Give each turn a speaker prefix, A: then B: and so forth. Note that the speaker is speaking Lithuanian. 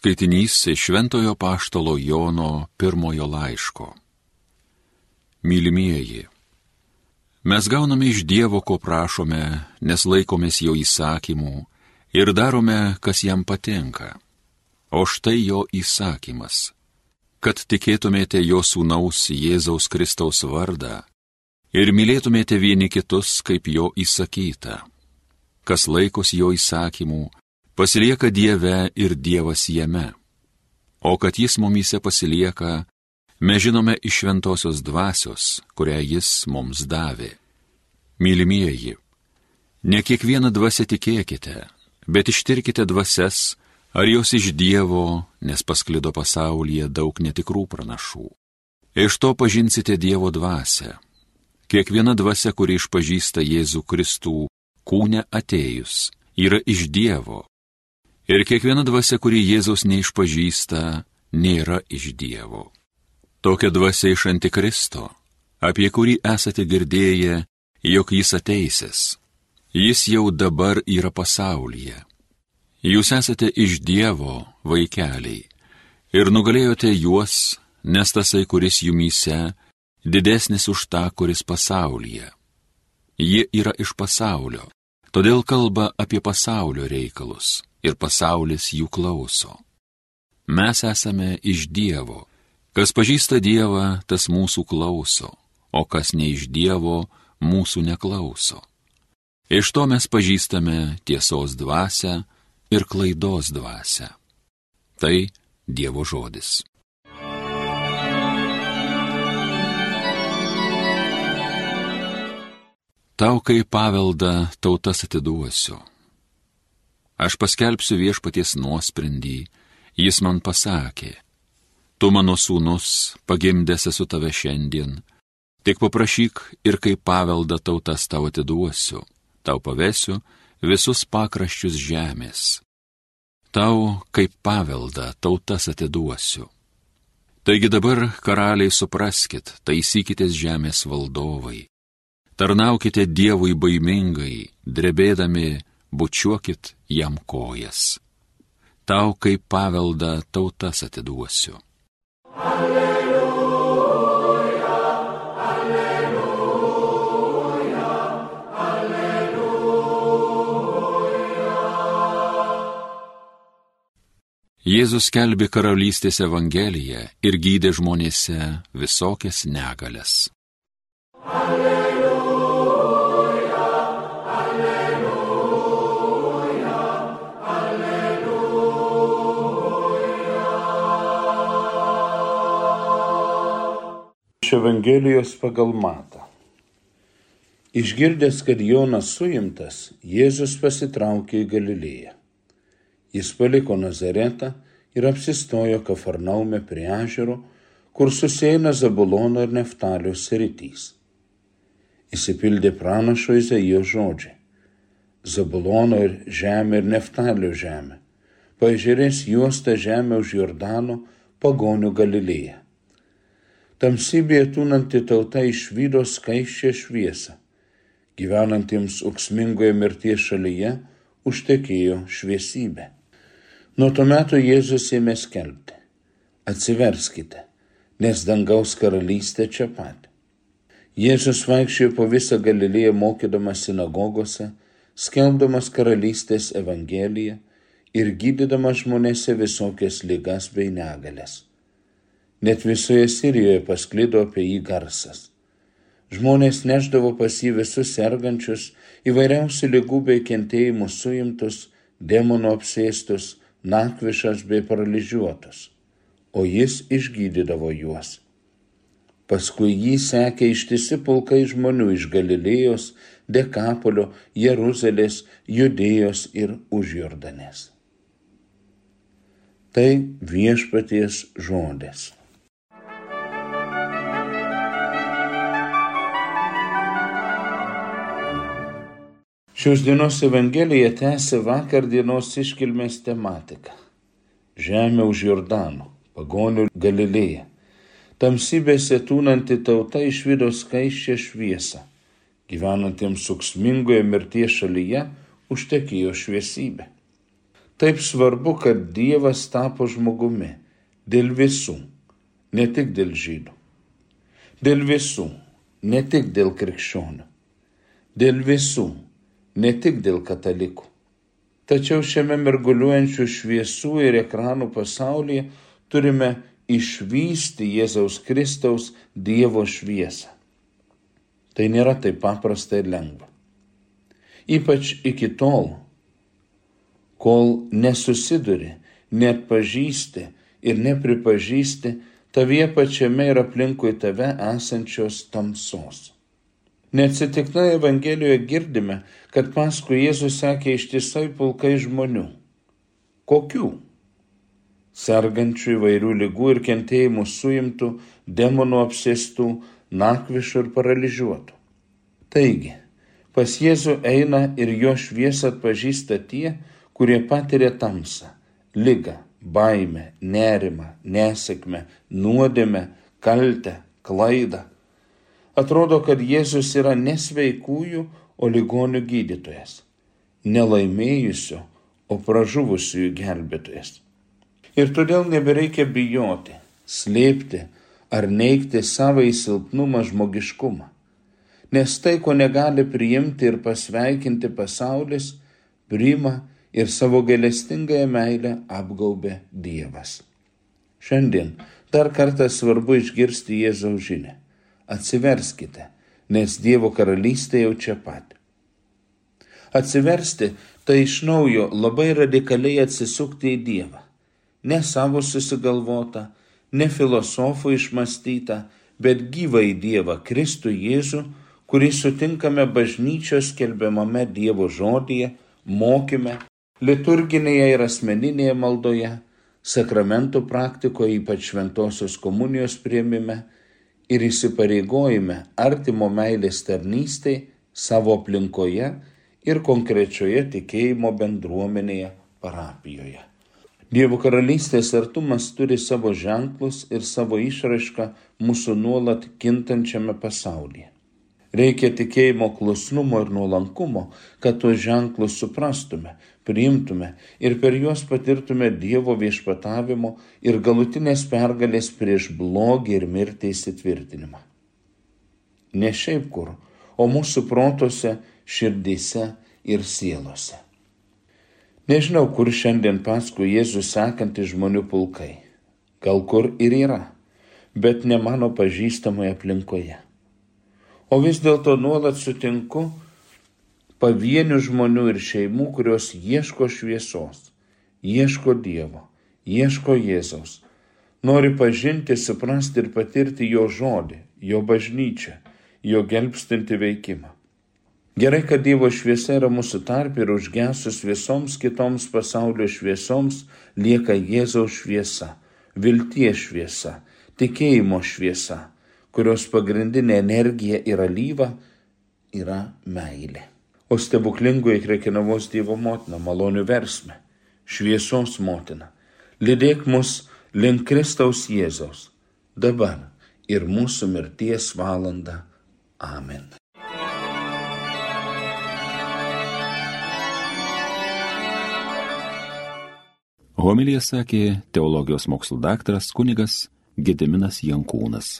A: Skaitinys iš Šventojo Paštalo Jono pirmojo laiško. Mylimieji, mes gauname iš Dievo, ko prašome, nes laikomės jo įsakymų ir darome, kas jam patinka. O štai jo įsakymas - kad tikėtumėte jo sūnaus Jėzaus Kristaus vardą ir mylėtumėte vieni kitus, kaip jo įsakyta. Kas laikos jo įsakymų, pasilieka Dieve ir Dievas jame. O kad Jis mumyse pasilieka, mes žinome iš šventosios dvasios, kurią Jis mums davė. Mylimieji, ne kiekvieną dvasę tikėkite, bet ištirkite dvasias, ar jos iš Dievo, nes pasklido pasaulyje daug netikrų pranašų. Iš to pažinsite Dievo dvasę. Kiekviena dvasia, kuri išpažįsta Jėzų Kristų, kūne atėjus, yra iš Dievo, Ir kiekviena dvasia, kuri Jėzaus neišpažįsta, nėra iš Dievo. Tokia dvasia iš Antikristo, apie kurį esate girdėję, jog jis ateisės. Jis jau dabar yra pasaulyje. Jūs esate iš Dievo vaikeliai ir nugalėjote juos, nes tasai, kuris jumyse, didesnis už tą, kuris pasaulyje. Jie yra iš pasaulio, todėl kalba apie pasaulio reikalus ir pasaulis jų klauso. Mes esame iš Dievo. Kas pažįsta Dievą, tas mūsų klauso, o kas ne iš Dievo, mūsų neklauso. Iš to mes pažįstame tiesos dvasę ir klaidos dvasę. Tai Dievo žodis. Tau kaip paveldą tautas atiduosiu Aš paskelbsiu viešpaties nuosprendį, jis man pasakė, tu mano sūnus, pagimdęs esu tave šiandien, tik paprašyk ir kaip paveldą tautas tau atiduosiu, tau pavesiu visus pakraščius žemės. Tau kaip paveldą tautas atiduosiu. Taigi dabar, karaliai, supraskit, taisykitės žemės valdovai. Tarnaukite Dievui baimingai, drebėdami bučiuokit jam kojas. Tau kaip paveldą tautas atiduosiu. Alleluja, alleluja, alleluja. Jėzus kelbi karalystės Evangeliją ir gydė žmonėse visokias negales. Alleluja.
B: Iš Evangelijos pagal Matą. Išgirdęs, kad Jonas suimtas, Jėzus pasitraukė į Galilėją. Jis paliko Nazaretą ir apsistojo Kafarnaume prie ežero, kur susieina Zabulono ir Neftalio sritys. Įsipildė pranašo Izaijo žodžiai. Zabulono ir žemė ir Neftalio žemė. Pažiūrės juosta žemė už Jordano, pagonių Galilėje Tamsybėje tūnanti tauta išvydo skaičią šviesą. Gyvenantiems auksmingoje mirties šalyje užtekėjo šviesybė. Nuo to meto Jėzus ėmė skelbti. Atsiverskite, nes dangaus karalystė čia pat. Jėzus vaikščiojo po visą Galilėją mokydamas sinagogose, skelbdamas karalystės evangeliją ir gydydamas žmonėse visokias lygas bei negalės. Net visoje Sirijoje pasklido apie jį garsas. Žmonės neždavo pas jį visus sergančius, įvairiausių lygų bei kentėjimų suimtus, demonų apsėstus, nakvišas bei paralyžiuotus, o jis išgydydavo juos. Paskui jį sekė ištisi pulkai žmonių iš Galilėjos, Dekapolio, Jeruzalės, Judėjos ir Užjordanės. Tai viešpaties žodis. Šios dienos Evangelija tęsia vakar dienos iškilmės tematiką. Žemė už Jordano, pagonių Galilėja. Tamsybėse tūnanti tauta išvydo skaičią šviesą. Gyvenantiems suksmingoje mirties šalyje užtekėjo šviesybė. Taip svarbu, kad Dievas tapo žmogumi dėl visų, ne tik dėl žydų. Dėl visų, ne tik dėl krikščionių. Dėl visų, ne tik dėl katalikų. Tačiau šiame merguliuojančių šviesų ir ekranų pasaulyje turime išvysti Jėzaus Kristaus Dievo šviesą. Tai nėra taip paprasta ir lengva. Ypač iki tol, kol nesusiduri, net pažįsti ir nepripažįsti tavie pačiame ir aplinkui tave esančios tamsos. Neatsitiktinai Evangelijoje girdime, kad paskui Jėzus sekė ištisai pulkai žmonių. Kokių? Sergančių įvairių lygų ir kentėjimų suimtų, demonų apsėstų, nakvišų ir paralyžiuotų. Taigi, pas Jėzų eina ir jo šviesą atpažįsta tie, kurie patiria tamsą, lygą, baimę, nerimą, nesėkmę, nuodėmę, kaltę, klaidą Atrodo, kad Jėzus yra nesveikųjų, o ligonių gydytojas, nelaimėjusių, o pražuvusiųjų gelbėtojas. Ir todėl nebereikia bijoti, slėpti ar neikti savo įsilpnumą žmogiškumą. Nes tai, ko negali priimti ir pasveikinti pasaulis, priima ir savo gailestingąją meilę apgaubė Dievas. Šiandien dar kartą svarbu išgirsti Jėzaus žinę atsiverskite, nes Dievo karalystė jau čia pat. Atsiversti tai iš naujo labai radikaliai atsisukti į Dievą. Ne savo susigalvotą, ne filosofų išmastytą, bet gyvą į Dievą Kristų Jėzų, kurį sutinkame bažnyčios kelbiamame Dievo žodyje, mokyme, liturginėje ir asmeninėje maldoje, sakramentų praktikoje, ypač šventosios komunijos prieimime, ir įsipareigojime artimo meilės tarnystei savo aplinkoje ir konkrečioje tikėjimo bendruomenėje parapijoje. Dievo karalystės artumas turi savo ženklus ir savo išraišką mūsų nuolat kintančiame pasaulyje. Reikia tikėjimo klusnumo ir nuolankumo, kad tuos ženklus suprastume, priimtume ir per juos patirtume Dievo viešpatavimo ir galutinės pergalės prieš blogį ir mirtį įsitvirtinimą. Ne šiaip kur, o mūsų protuose, širdyse ir sielose. Nežinau, kur šiandien paskui Jėzų sekantys žmonių pulkai. Gal kur ir yra, bet ne mano pažįstamoje aplinkoje. O vis dėlto nuolat sutinku pavienių žmonių ir šeimų, kurios ieško šviesos, ieško Dievo, ieško Jėzaus, nori pažinti, suprasti ir patirti Jo žodį, Jo bažnyčią, Jo gelbstinti veikimą. Gerai, kad Dievo šviesa yra mūsų tarp ir užgesus visoms kitoms pasaulio šviesoms lieka Jėzaus šviesa, vilties šviesa, tikėjimo šviesa kurios pagrindinė energija yra lyva, yra meilė. O stebuklingoji krekinavos Dievo motina, malonių versme, šviesos motina, lydėk mus link Kristaus Jėzaus, dabar ir mūsų mirties valanda. Amen.
A: Homilija sakė teologijos mokslo daktaras kunigas Gediminas Jankūnas.